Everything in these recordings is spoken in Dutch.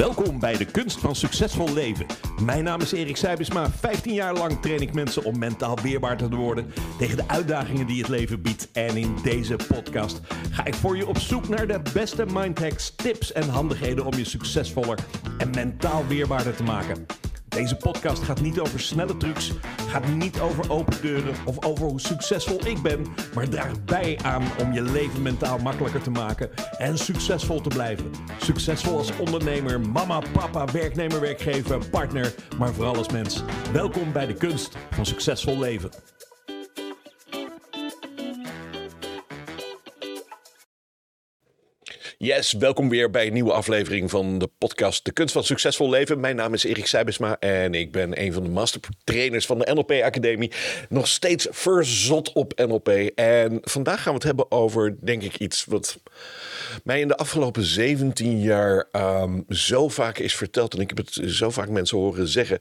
Welkom bij de Kunst van Succesvol Leven. Mijn naam is Erik Seibesma. 15 jaar lang train ik mensen om mentaal weerbaar te worden tegen de uitdagingen die het leven biedt. En in deze podcast ga ik voor je op zoek naar de beste mindhacks, tips en handigheden om je succesvoller en mentaal weerbaarder te maken. Deze podcast gaat niet over snelle trucs, gaat niet over open deuren of over hoe succesvol ik ben, maar draagt bij aan om je leven mentaal makkelijker te maken en succesvol te blijven. Succesvol als ondernemer, mama, papa, werknemer, werkgever, partner, maar vooral als mens. Welkom bij de kunst van succesvol leven. Yes, welkom weer bij een nieuwe aflevering van de podcast De Kunst van Succesvol Leven. Mijn naam is Erik Seibesma en ik ben een van de mastertrainers van de NLP Academie. Nog steeds verzot op NLP. En vandaag gaan we het hebben over, denk ik, iets wat mij in de afgelopen 17 jaar um, zo vaak is verteld. En ik heb het zo vaak mensen horen zeggen.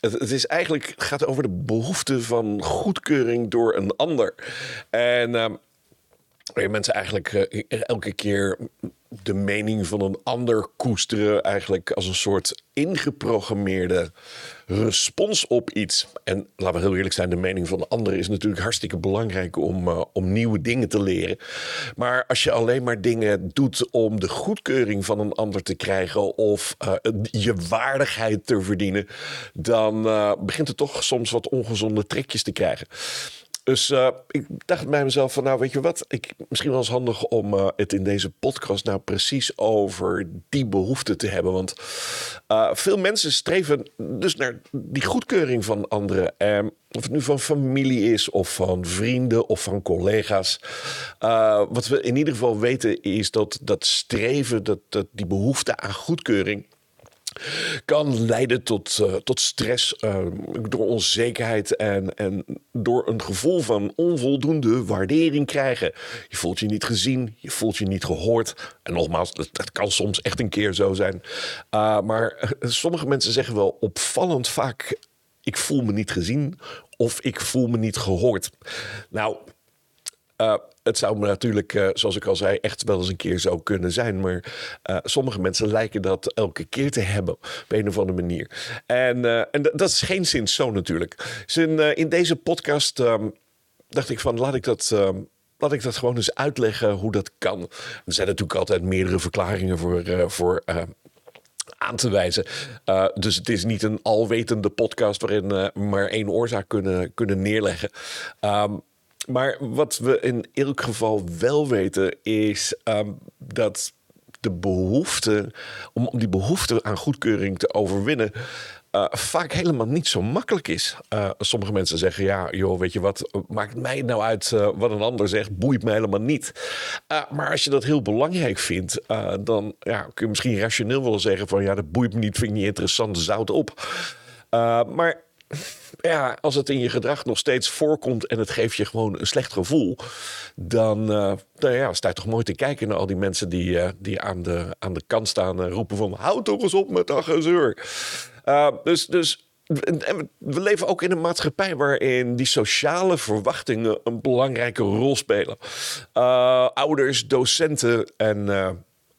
Het, is eigenlijk, gaat over de behoefte van goedkeuring door een ander. En um, mensen eigenlijk uh, elke keer de mening van een ander koesteren, eigenlijk als een soort ingeprogrammeerde respons op iets. En laten we heel eerlijk zijn, de mening van de ander is natuurlijk hartstikke belangrijk om, uh, om nieuwe dingen te leren. Maar als je alleen maar dingen doet om de goedkeuring van een ander te krijgen of uh, je waardigheid te verdienen, dan uh, begint het toch soms wat ongezonde trekjes te krijgen. Dus uh, ik dacht bij mezelf van, nou weet je wat, ik, misschien wel eens handig om uh, het in deze podcast nou precies over die behoefte te hebben. Want uh, veel mensen streven dus naar die goedkeuring van anderen. of het nu van familie is, of van vrienden, of van collega's. wat we in ieder geval weten is dat dat streven, dat, dat die behoefte aan goedkeuring kan leiden tot, uh, tot stress, uh, door onzekerheid en, en door een gevoel van onvoldoende waardering krijgen. Je voelt je niet gezien, je voelt je niet gehoord. En nogmaals, dat, kan soms echt een keer zo zijn. Uh, maar sommige mensen zeggen wel opvallend vaak: ik voel me niet gezien of ik voel me niet gehoord. Nou, het zou natuurlijk, uh, zoals ik al zei, echt wel eens een keer zo kunnen zijn. Maar uh, sommige mensen lijken dat elke keer te hebben op een of andere manier. En, en dat is geen zin zo natuurlijk. Dus in, deze podcast um, dacht ik van laat ik dat. Um, laat ik dat gewoon eens uitleggen hoe dat kan. Er zijn natuurlijk altijd meerdere verklaringen voor, voor aan te wijzen. Dus het is niet een alwetende podcast waarin uh, maar één oorzaak kunnen, kunnen neerleggen. Um, maar wat we in elk geval wel weten is um, dat de behoefte, om die behoefte aan goedkeuring te overwinnen, uh, vaak helemaal niet zo makkelijk is. Uh, sommige mensen zeggen: Ja, joh, weet je wat, maakt mij nou uit uh, wat een ander zegt, boeit mij helemaal niet. maar als je dat heel belangrijk vindt, dan ja, kun je misschien rationeel wel zeggen: van ja, dat boeit me niet, vind ik niet interessant, zout op. maar ja, als het in je gedrag nog steeds voorkomt en het geeft je gewoon een slecht gevoel, dan, uh, dan ja, sta je toch mooi te kijken naar al die mensen die, uh, die aan, de, aan de kant staan en roepen van houd toch eens op met dat gezeur. Uh, dus, dus we leven ook in een maatschappij waarin die sociale verwachtingen een belangrijke rol spelen. ouders, docenten en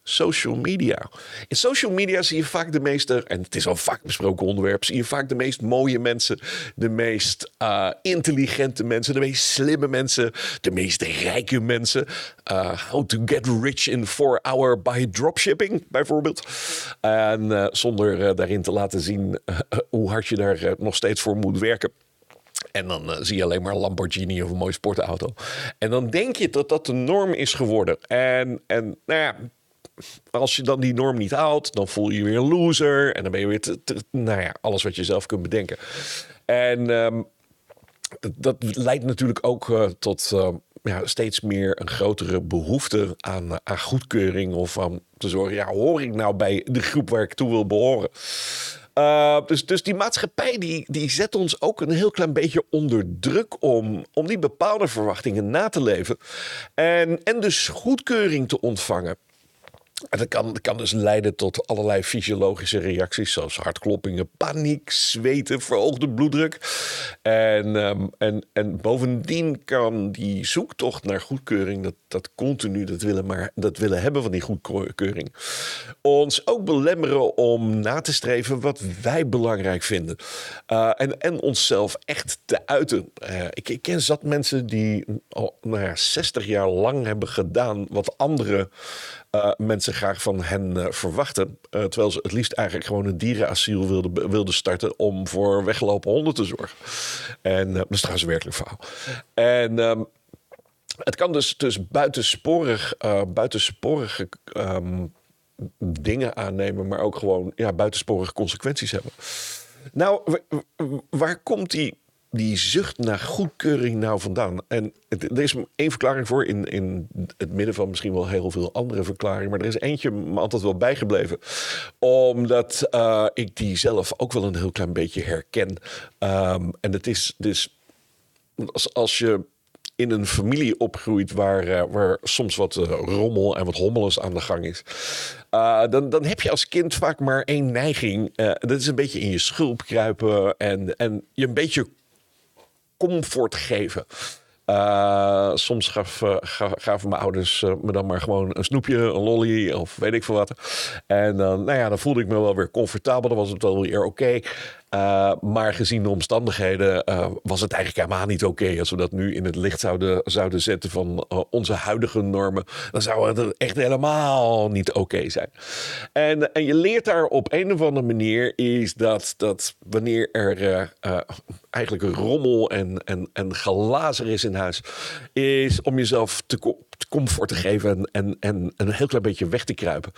social media. In social media zie je vaak de meeste, en het is al vaak besproken onderwerp, zie je vaak de meest mooie mensen, de meest uh, intelligente mensen, de meest slimme mensen, de meest rijke mensen. Uh, how to get rich in four hour by dropshipping, bijvoorbeeld. En uh, zonder daarin te laten zien hoe hard je daar nog steeds voor moet werken. En dan zie je alleen maar Lamborghini of een mooie sportauto. En dan denk je dat dat de norm is geworden. En, en nou ja, als je dan die norm niet haalt, dan voel je je weer een loser. En dan ben je weer, nou ja, alles wat je zelf kunt bedenken. En um, dat leidt natuurlijk ook uh, tot uh, ja, steeds meer een grotere behoefte aan, aan goedkeuring. Of aan te zorgen, ja, hoor ik nou bij de groep waar ik toe wil behoren? Uh, dus, dus die maatschappij die, die zet ons ook een heel klein beetje onder druk om, om die bepaalde verwachtingen na te leven. En, en dus goedkeuring te ontvangen. En dat kan, dat kan dus leiden tot allerlei fysiologische reacties, zoals hartkloppingen, paniek, zweten, verhoogde bloeddruk. En, ehm, en, en bovendien kan die zoektocht naar goedkeuring, dat, dat continu dat willen, maar, dat willen hebben van die goedkeuring, ons ook belemmeren om na te streven wat wij belangrijk vinden. Uh, en, en onszelf echt te uiten. Uh, ik, ik ken zat mensen die al nou ja, 60 jaar lang hebben gedaan wat andere uh, mensen graag van hen uh, verwachten. Uh, terwijl ze het liefst eigenlijk gewoon een dierenasiel wilden, wilden starten om voor weggelopen honden te zorgen. En dat is trouwens werkelijk verhaal. En um, het kan dus, dus buitensporig, buitensporige um, dingen aannemen, maar ook gewoon ja, buitensporige consequenties hebben. Nou, waar komt die die zucht naar goedkeuring nou vandaan? En er is één verklaring voor in, in het midden van misschien wel heel veel andere verklaringen. Maar er is eentje me altijd wel bijgebleven. Omdat uh, ik die zelf ook wel een heel klein beetje herken. Um, en het is dus als, als je in een familie opgroeit waar, uh, waar soms wat uh, rommel en wat hommeles aan de gang is. Dan, dan heb je als kind vaak maar één neiging. dat is een beetje in je schulp kruipen en, en je een beetje comfort geven. Uh, soms gaf, uh, gaven mijn ouders uh, me dan maar gewoon een snoepje, een lolly of weet ik veel wat. En dan, nou ja, dan voelde ik me wel weer comfortabel. Dan was het wel weer oké. Uh, maar gezien de omstandigheden uh, was het eigenlijk helemaal niet oké. Als we dat nu in het licht zouden, zouden zetten van uh, onze huidige normen, dan zou het echt helemaal niet oké zijn. En, en je leert daar op een of andere manier is dat, dat wanneer er eigenlijk rommel en, en, en is in huis, is om jezelf te, comfort te geven en, en, en een heel klein beetje weg te kruipen.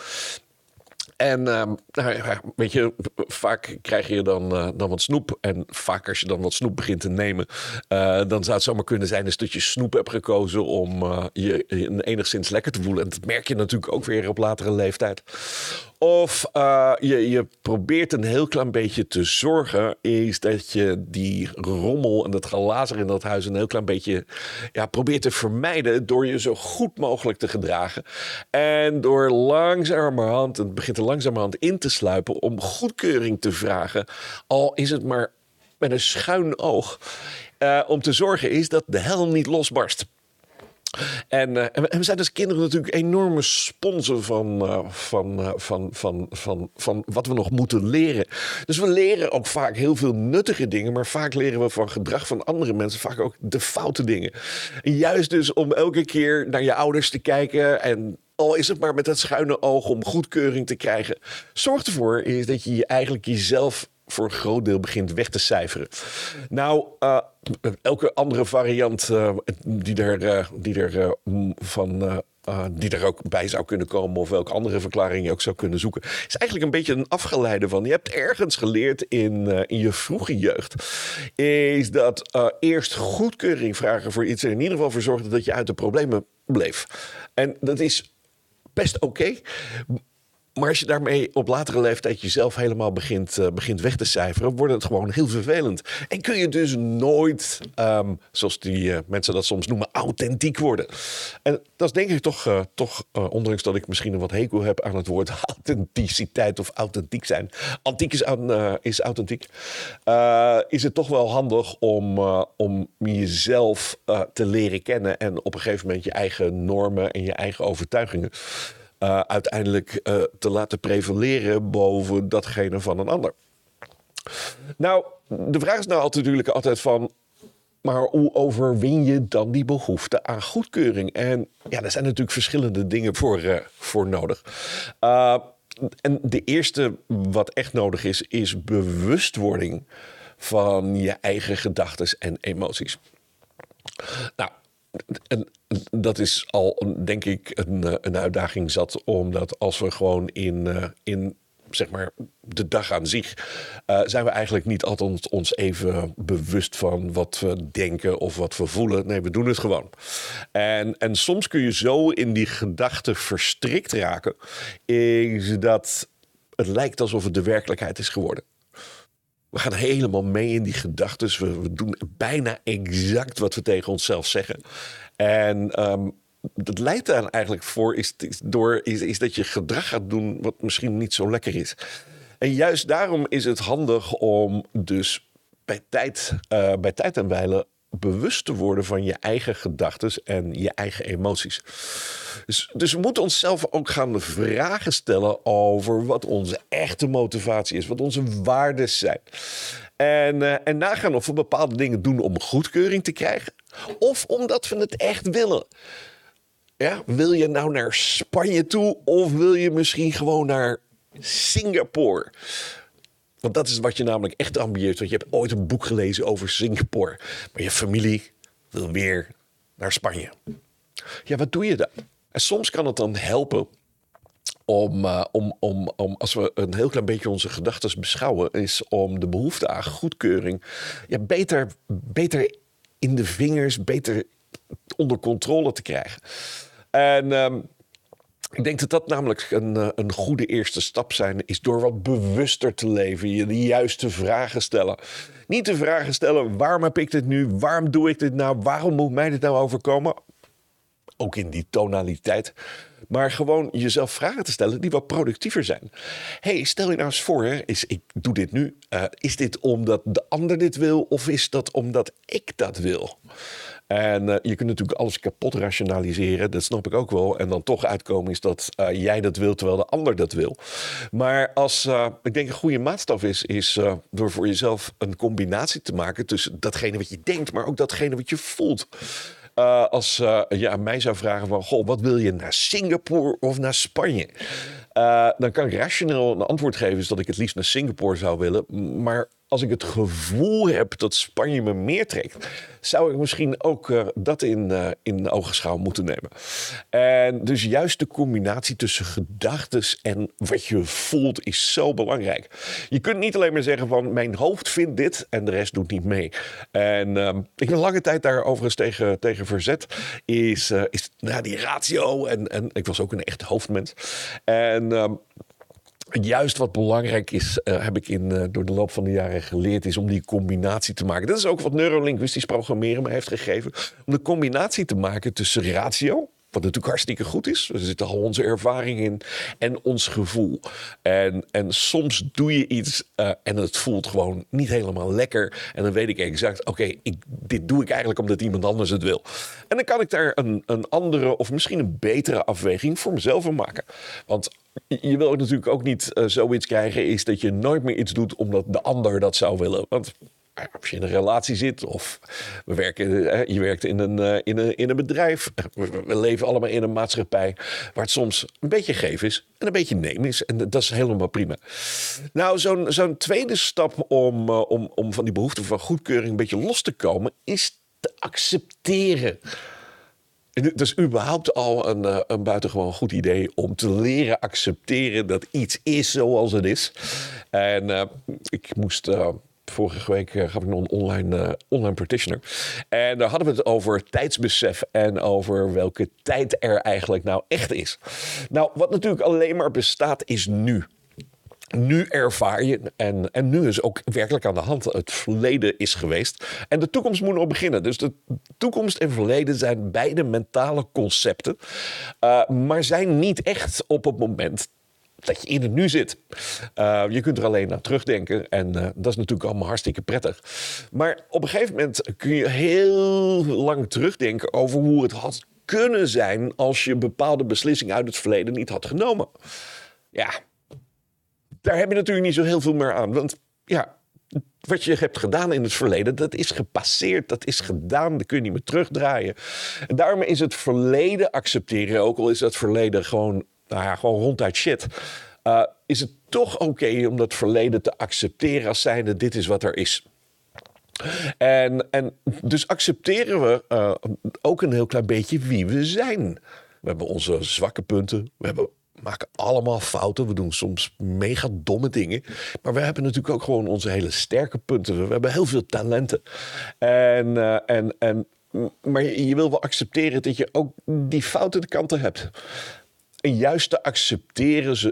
En um, nou weet je, vaak krijg je dan, uh, dan wat snoep. En vaak als je dan wat snoep begint te nemen, uh, dan zou het zomaar kunnen zijn dat je snoep hebt gekozen om je, je enigszins lekker te voelen. En dat merk je natuurlijk ook weer op latere leeftijd. Of uh, je, je probeert een heel klein beetje te zorgen, is dat je die rommel en dat gelazer in dat huis een heel klein beetje ja, probeert te vermijden door je zo goed mogelijk te gedragen. En door langzamerhand, het begint er langzamerhand in te sluipen om goedkeuring te vragen, al is het maar met een schuin oog, uh, om te zorgen is dat de hel niet losbarst. En, uh, en, we zijn als kinderen natuurlijk enorme sponsen van, uh, van, uh, van, van, van, van wat we nog moeten leren. Dus we leren ook vaak heel veel nuttige dingen, maar vaak leren we van gedrag van andere mensen vaak ook de foute dingen. En juist dus om elke keer naar je ouders te kijken en al is het maar met dat schuine oog om goedkeuring te krijgen, zorg ervoor is dat je eigenlijk jezelf voor een groot deel begint weg te cijferen. Nou, uh, elke andere variant uh, die er, uh, die er van. die er ook bij zou kunnen komen, of welke andere verklaring je ook zou kunnen zoeken, is eigenlijk een beetje een afgeleide van. Je hebt ergens geleerd in, in je vroege jeugd, is dat eerst goedkeuring vragen voor iets en in ieder geval voor zorgen dat je uit de problemen bleef. En dat is best oké. Maar als je daarmee op latere leeftijd jezelf helemaal begint, uh, begint weg te cijferen, wordt het gewoon heel vervelend. En kun je dus nooit, um, zoals die uh, mensen dat soms noemen, authentiek worden. En dat is denk ik toch, uh, toch ondanks dat ik misschien een wat hekel heb aan het woord authenticiteit of authentiek zijn. Antiek is, is authentiek. is het toch wel handig om, om jezelf te leren kennen en op een gegeven moment je eigen normen en je eigen overtuigingen uh, uiteindelijk uh, te laten prevaleren boven datgene van een ander. Nou, de vraag is nou altijd, natuurlijk altijd van. Maar hoe overwin je dan die behoefte aan goedkeuring? En ja, daar zijn natuurlijk verschillende dingen voor, uh, voor nodig. en de eerste wat echt nodig is, is bewustwording van je eigen gedachten en emoties. Nou, en dat is al, denk ik, een, eh, een uitdaging zat. Omdat als we gewoon in, uh, in zeg maar, de dag aan zich, uh, zijn we eigenlijk niet altijd ons even bewust van wat we denken of wat we voelen. Nee, we doen het gewoon. En, en soms kun je zo in die gedachten verstrikt raken, dat het lijkt alsof het de werkelijkheid is geworden. We gaan helemaal mee in die gedachten. We, we, doen bijna exact wat we tegen onszelf zeggen. En um, dat leidt daar eigenlijk voor, is, is, door, is, is dat je gedrag gaat doen wat misschien niet zo lekker is. En juist daarom is het handig om dus bij tijd, uh, bij tijd en wijle bewust te worden van je eigen gedachten en je eigen emoties. Dus, dus we moeten onszelf ook gaan vragen stellen over wat onze echte motivatie is, wat onze waarden zijn. En, uh, en nagaan of we bepaalde dingen doen om goedkeuring te krijgen, of omdat we het echt willen. Ja, wil je nou naar Spanje toe of wil je misschien gewoon naar Singapore? Want dat is wat je namelijk echt ambieert. Want je hebt ooit een boek gelezen over Singapore. Maar je familie wil weer naar Spanje. Ja, wat doe je dan? En soms kan het dan helpen om, uh, om, om, om, als we een heel klein beetje onze gedachten beschouwen, is om de behoefte aan goedkeuring ja, beter, beter in de vingers, beter onder controle te krijgen. En um, ik denk dat dat namelijk een, eh, een goede eerste stap zijn is door wat bewuster te leven. Je de juiste vragen stellen. Niet de vragen stellen: waarom heb ik dit nu? Waarom doe ik dit nou? Waarom moet mij dit nou overkomen? Ook in die tonaliteit. Maar gewoon jezelf vragen te stellen die wat productiever zijn. hey, stel je nou eens voor, is, ik doe dit nu. Uh, is dit omdat de ander dit wil of is dat omdat ik dat wil? En uh, je kunt natuurlijk alles kapot rationaliseren, dat snap ik ook wel. En dan toch uitkomen is dat uh, jij dat wil terwijl de ander dat wil. Maar als uh, ik denk een goede maatstaf is, is door voor jezelf een combinatie te maken tussen datgene wat je denkt, maar ook datgene wat je voelt. Als je aan mij zou vragen van, goh, wat wil je naar Singapore of naar Spanje? Dan kan ik rationeel een antwoord geven, is dat ik het liefst naar Singapore zou willen. Maar als ik het gevoel heb dat Spanje me meer trekt, zou ik misschien ook uh, dat in, uh, in ogenschouw moeten nemen. En dus juist de combinatie tussen gedachten en wat je voelt is zo belangrijk. Je kunt niet alleen maar zeggen van mijn hoofd vindt dit en de rest doet niet mee. En uh, ik ben lange tijd daar overigens tegen, tegen verzet. Is, uh, is nou, die ratio en, en ik was ook een echt hoofdmens. En ehm, Juist wat belangrijk is, uh, heb ik in, uh, door de loop van de jaren geleerd, is om die combinatie te maken. Dat is ook wat neurolinguistisch programmeren me heeft gegeven. Om de combinatie te maken tussen ratio, wat natuurlijk hartstikke goed is. Er zit al onze ervaring in en ons gevoel. En, en soms doe je iets uh, en het voelt gewoon niet helemaal lekker. En dan weet ik exact, oké, dit doe ik eigenlijk omdat iemand anders het wil. En dan kan ik daar een, een andere of misschien een betere afweging voor mezelf van maken. Want je wil natuurlijk ook niet uh, zoiets krijgen, is dat je nooit meer iets doet omdat de ander dat zou willen. Want als je in een relatie zit of we werken, je werkt in een, eh, in een, in een bedrijf. We leven allemaal in een maatschappij waar het soms een beetje geef is en een beetje neem is. En dat is helemaal prima. Nou, zo'n tweede stap om, om, om van die behoefte van goedkeuring een beetje los te komen, is te accepteren. Het is überhaupt al een, uh, een buitengewoon goed idee om te leren accepteren dat iets is zoals het is. En uh, ik moest. Uh, vorige week gaf ik nog een online, online practitioner. En daar hadden we het over tijdsbesef en over welke tijd er eigenlijk nou echt is. Nou, wat natuurlijk alleen maar bestaat, is nu nu ervaar je, en, en nu is ook werkelijk aan de hand, het verleden is geweest. En de toekomst moet nog beginnen. Dus de toekomst en verleden zijn beide mentale concepten, uh, maar zijn niet echt op het moment dat je in het nu zit. Uh, je kunt er alleen naar terugdenken en uh, dat is natuurlijk allemaal hartstikke prettig. Maar op een gegeven moment kun je heel lang terugdenken over hoe het had kunnen zijn als je bepaalde beslissingen uit het verleden niet had genomen. Ja, daar heb je natuurlijk niet zo heel veel meer aan. Want ja, wat je hebt gedaan in het verleden, dat is gepasseerd, dat is gedaan, dat kun je niet meer terugdraaien. En daarom is het verleden accepteren, ook al is dat verleden gewoon, nou ja, gewoon ronduit shit. Uh, is het toch oké om dat verleden te accepteren als zijnde dit is wat er is. En, en dus accepteren we uh, ook een heel klein beetje wie we zijn. We hebben onze zwakke punten, we hebben maken allemaal fouten. We doen soms mega domme dingen. Maar we hebben natuurlijk ook gewoon onze hele sterke punten. We hebben heel veel talenten. En, uh, en, en, maar je wil wel accepteren dat je ook die fouten de kanten hebt. En juist te accepteren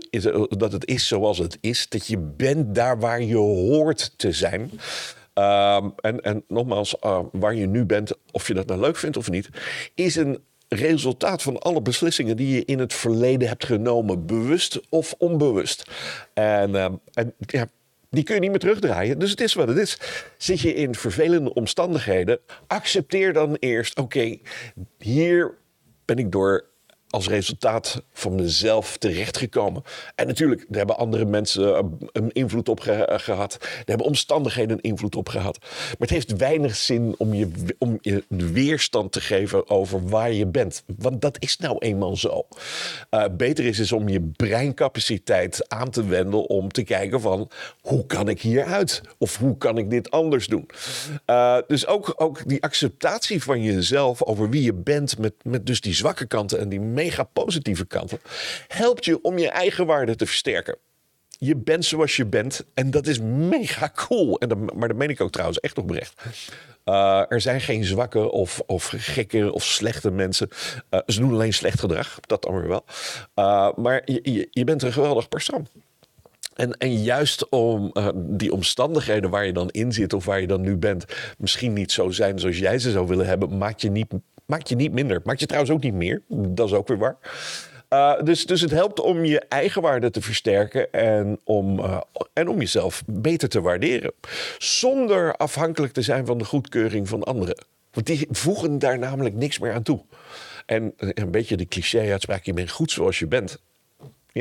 dat het is zoals het is. Dat je bent daar waar je hoort te zijn. Um, en, en nogmaals, uh, waar je nu bent, of je dat nou leuk vindt of niet, is een resultaat van alle beslissingen die je in het verleden hebt genomen, bewust of onbewust. En, uh, en die kun je niet meer terugdraaien. Dus het is wat het is. Zit je in vervelende omstandigheden, accepteer dan eerst: oké, hier ben ik door als resultaat van mezelf terechtgekomen. En natuurlijk, daar hebben andere mensen eh, een invloed op gehad. Daar hebben omstandigheden een invloed op gehad. Maar het heeft weinig zin om je, om je weerstand te geven over waar je bent. Want dat is nou eenmaal zo. Uh, beter is dus om je breincapaciteit aan te wenden om te kijken van hoe kan ik hieruit? Of hoe kan ik dit anders doen? Dus ook, ook die acceptatie van jezelf over wie je bent met, met dus die zwakke kanten en die positieve kanten, helpt je om je eigen waarde te versterken. Je bent zoals je bent en dat is mega cool. En dat, maar dat meen ik ook trouwens echt oprecht. Uh, er zijn geen zwakke of, of gekke of slechte mensen. Uh, ze doen alleen slecht gedrag, dat dan weer wel. Uh, maar je, je, bent een geweldig persoon. En, en juist om die omstandigheden waar je dan in zit of waar je dan nu bent, misschien niet zo zijn zoals jij ze zou willen hebben, maakt je niet Maakt je niet minder. Maakt je trouwens ook niet meer. Dat is ook weer waar. Uh, dus, dus het helpt om je eigen waarde te versterken en om, uh, en om jezelf beter te waarderen. Zonder afhankelijk te zijn van de goedkeuring van anderen. Want die voegen daar namelijk niks meer aan toe. En een beetje de cliché-uitspraak: je bent goed zoals je bent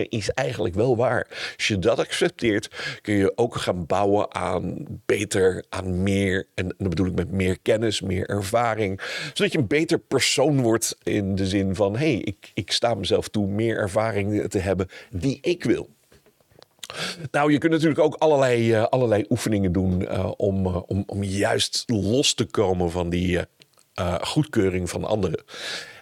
is eigenlijk wel waar. Als je dat accepteert, kun je ook gaan bouwen aan beter, aan meer. En dan bedoel ik met meer kennis, meer ervaring. Zodat je een beter persoon wordt in de zin van: hé, hey, ik, ik sta mezelf toe meer ervaring te hebben die ik wil. Nou, je kunt natuurlijk ook allerlei, uh, allerlei oefeningen doen uh, om, uh, om, om juist los te komen van die goedkeuring van anderen.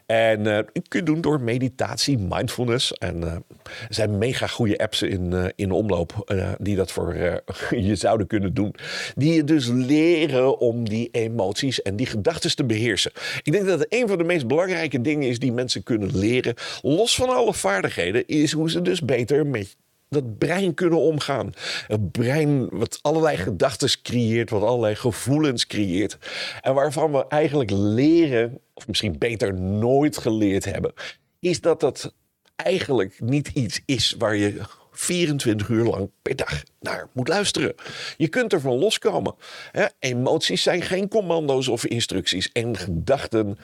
En uh, je kunt doen door meditatie, mindfulness. En uh, er zijn mega goede apps in, uh, in omloop die dat voor je zouden kunnen doen. Die je dus leren om die emoties en die gedachten te beheersen. Ik denk dat een van de meest belangrijke dingen is die mensen kunnen leren. Los van alle vaardigheden, is hoe ze dus beter met dat brein kunnen omgaan. Het brein wat allerlei gedachten creëert, wat allerlei gevoelens creëert. En waarvan we eigenlijk leren, of misschien beter nooit geleerd hebben, is dat dat eigenlijk niet iets is waar je 24 uur lang per dag naar moet luisteren. Je kunt ervan loskomen. Emoties zijn geen commando's of instructies. En gedachten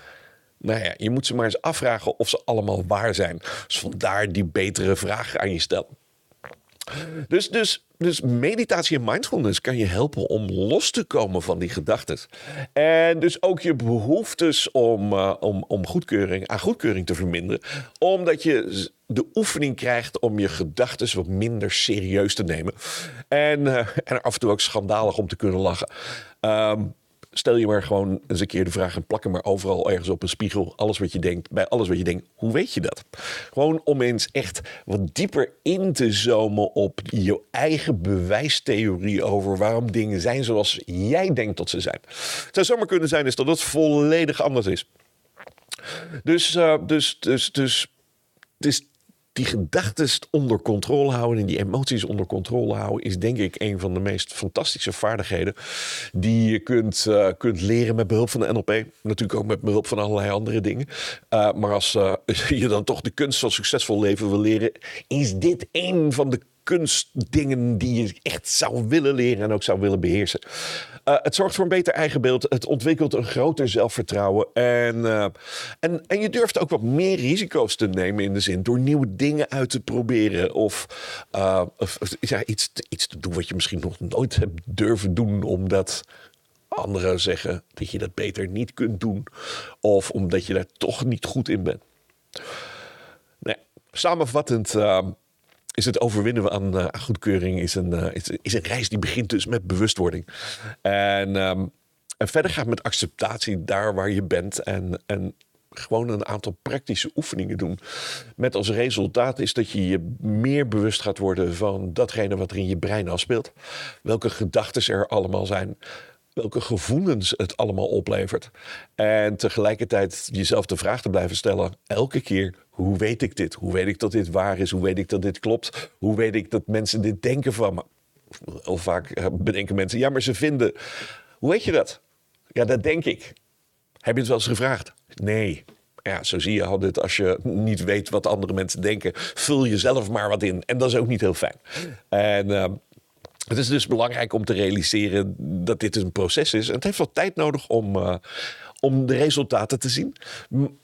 nou ja, je moet ze maar eens afvragen of ze allemaal waar zijn. Dus vandaar die betere vraag aan je stellen. Dus, dus, dus meditatie en mindfulness kan je helpen om los te komen van die gedachten. En dus ook je behoeftes om, uh, om, om goedkeuring, aan goedkeuring te verminderen. Omdat je de oefening krijgt om je gedachten wat minder serieus te nemen. En, uh, en af en toe ook schandalig om te kunnen lachen. Um, stel je maar gewoon eens een keer de vraag en plak hem maar overal ergens op een spiegel. Alles wat je denkt, bij alles wat je denkt, hoe weet je dat? Gewoon om eens echt wat dieper in te zoomen op je eigen bewijstheorie over waarom dingen zijn zoals jij denkt dat ze zijn. Het zou zomaar kunnen zijn is dat het volledig anders is. Dus, dus, dus, dus, dus die gedachten onder controle houden en die emoties onder controle houden, is denk ik een van de meest fantastische vaardigheden die je kunt, uh, kunt leren met behulp van de NLP. Natuurlijk ook met behulp van allerlei andere dingen. Uh, maar als uh, je dan toch de kunst van succesvol leven wil leren, is dit een van de kunstdingen die je echt zou willen leren en ook zou willen beheersen. Uh, het zorgt voor een beter eigenbeeld. Het ontwikkelt een groter zelfvertrouwen. En, uh, en, en je durft ook wat meer risico's te nemen in de zin door nieuwe dingen uit te proberen. Of, uh, of ja, iets, iets te doen wat je misschien nog nooit hebt durven doen, omdat anderen zeggen dat je dat beter niet kunt doen. Of omdat je daar toch niet goed in bent. Nee, samenvattend is het overwinnen aan, uh, goedkeuring is een, uh, is, een reis die begint dus met bewustwording. En, um, en verder gaat met acceptatie daar waar je bent en, en gewoon een aantal praktische oefeningen doen. Met als resultaat is dat je je meer bewust gaat worden van datgene wat er in je brein afspeelt. Welke gedachten er allemaal zijn welke gevoelens het allemaal oplevert. En tegelijkertijd jezelf de vraag te blijven stellen, elke keer, hoe weet ik dit? Hoe weet ik dat dit waar is? Hoe weet ik dat dit klopt? Hoe weet ik dat mensen dit denken van me? Heel vaak eh, bedenken mensen, ja, maar ze vinden. Hoe weet je dat? Ja, dat denk ik. Heb je het wel eens gevraagd? Nee. Ja, zo zie je altijd als je niet weet wat andere mensen denken, vul jezelf maar wat in. En dat is ook niet heel fijn. En uh, het is dus belangrijk om te realiseren dat dit een proces is. En het heeft wat tijd nodig om, uh, om de resultaten te zien.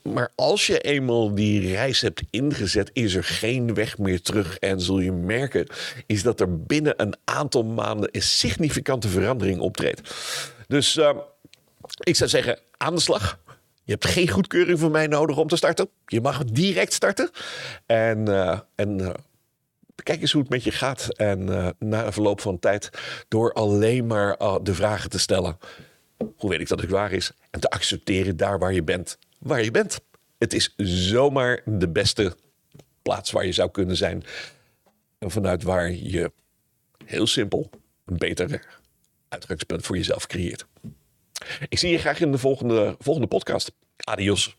Maar als je eenmaal die reis hebt ingezet, is er geen weg meer terug. En zul je merken, is dat er binnen een aantal maanden een significante verandering optreedt. Dus uh, ik zou zeggen, aan de slag. Je hebt geen goedkeuring van mij nodig om te starten. Je mag direct starten. En, uh, en kijk eens hoe het met je gaat. En uh, na verloop van tijd, door alleen maar de vragen te stellen. Hoe weet ik dat het waar is? En te accepteren daar waar je bent, waar je bent. Het is zomaar de beste plaats waar je zou kunnen zijn. En vanuit waar je heel simpel een beter uitgangspunt voor jezelf creëert. Ik zie je graag in de volgende, volgende podcast. Adios.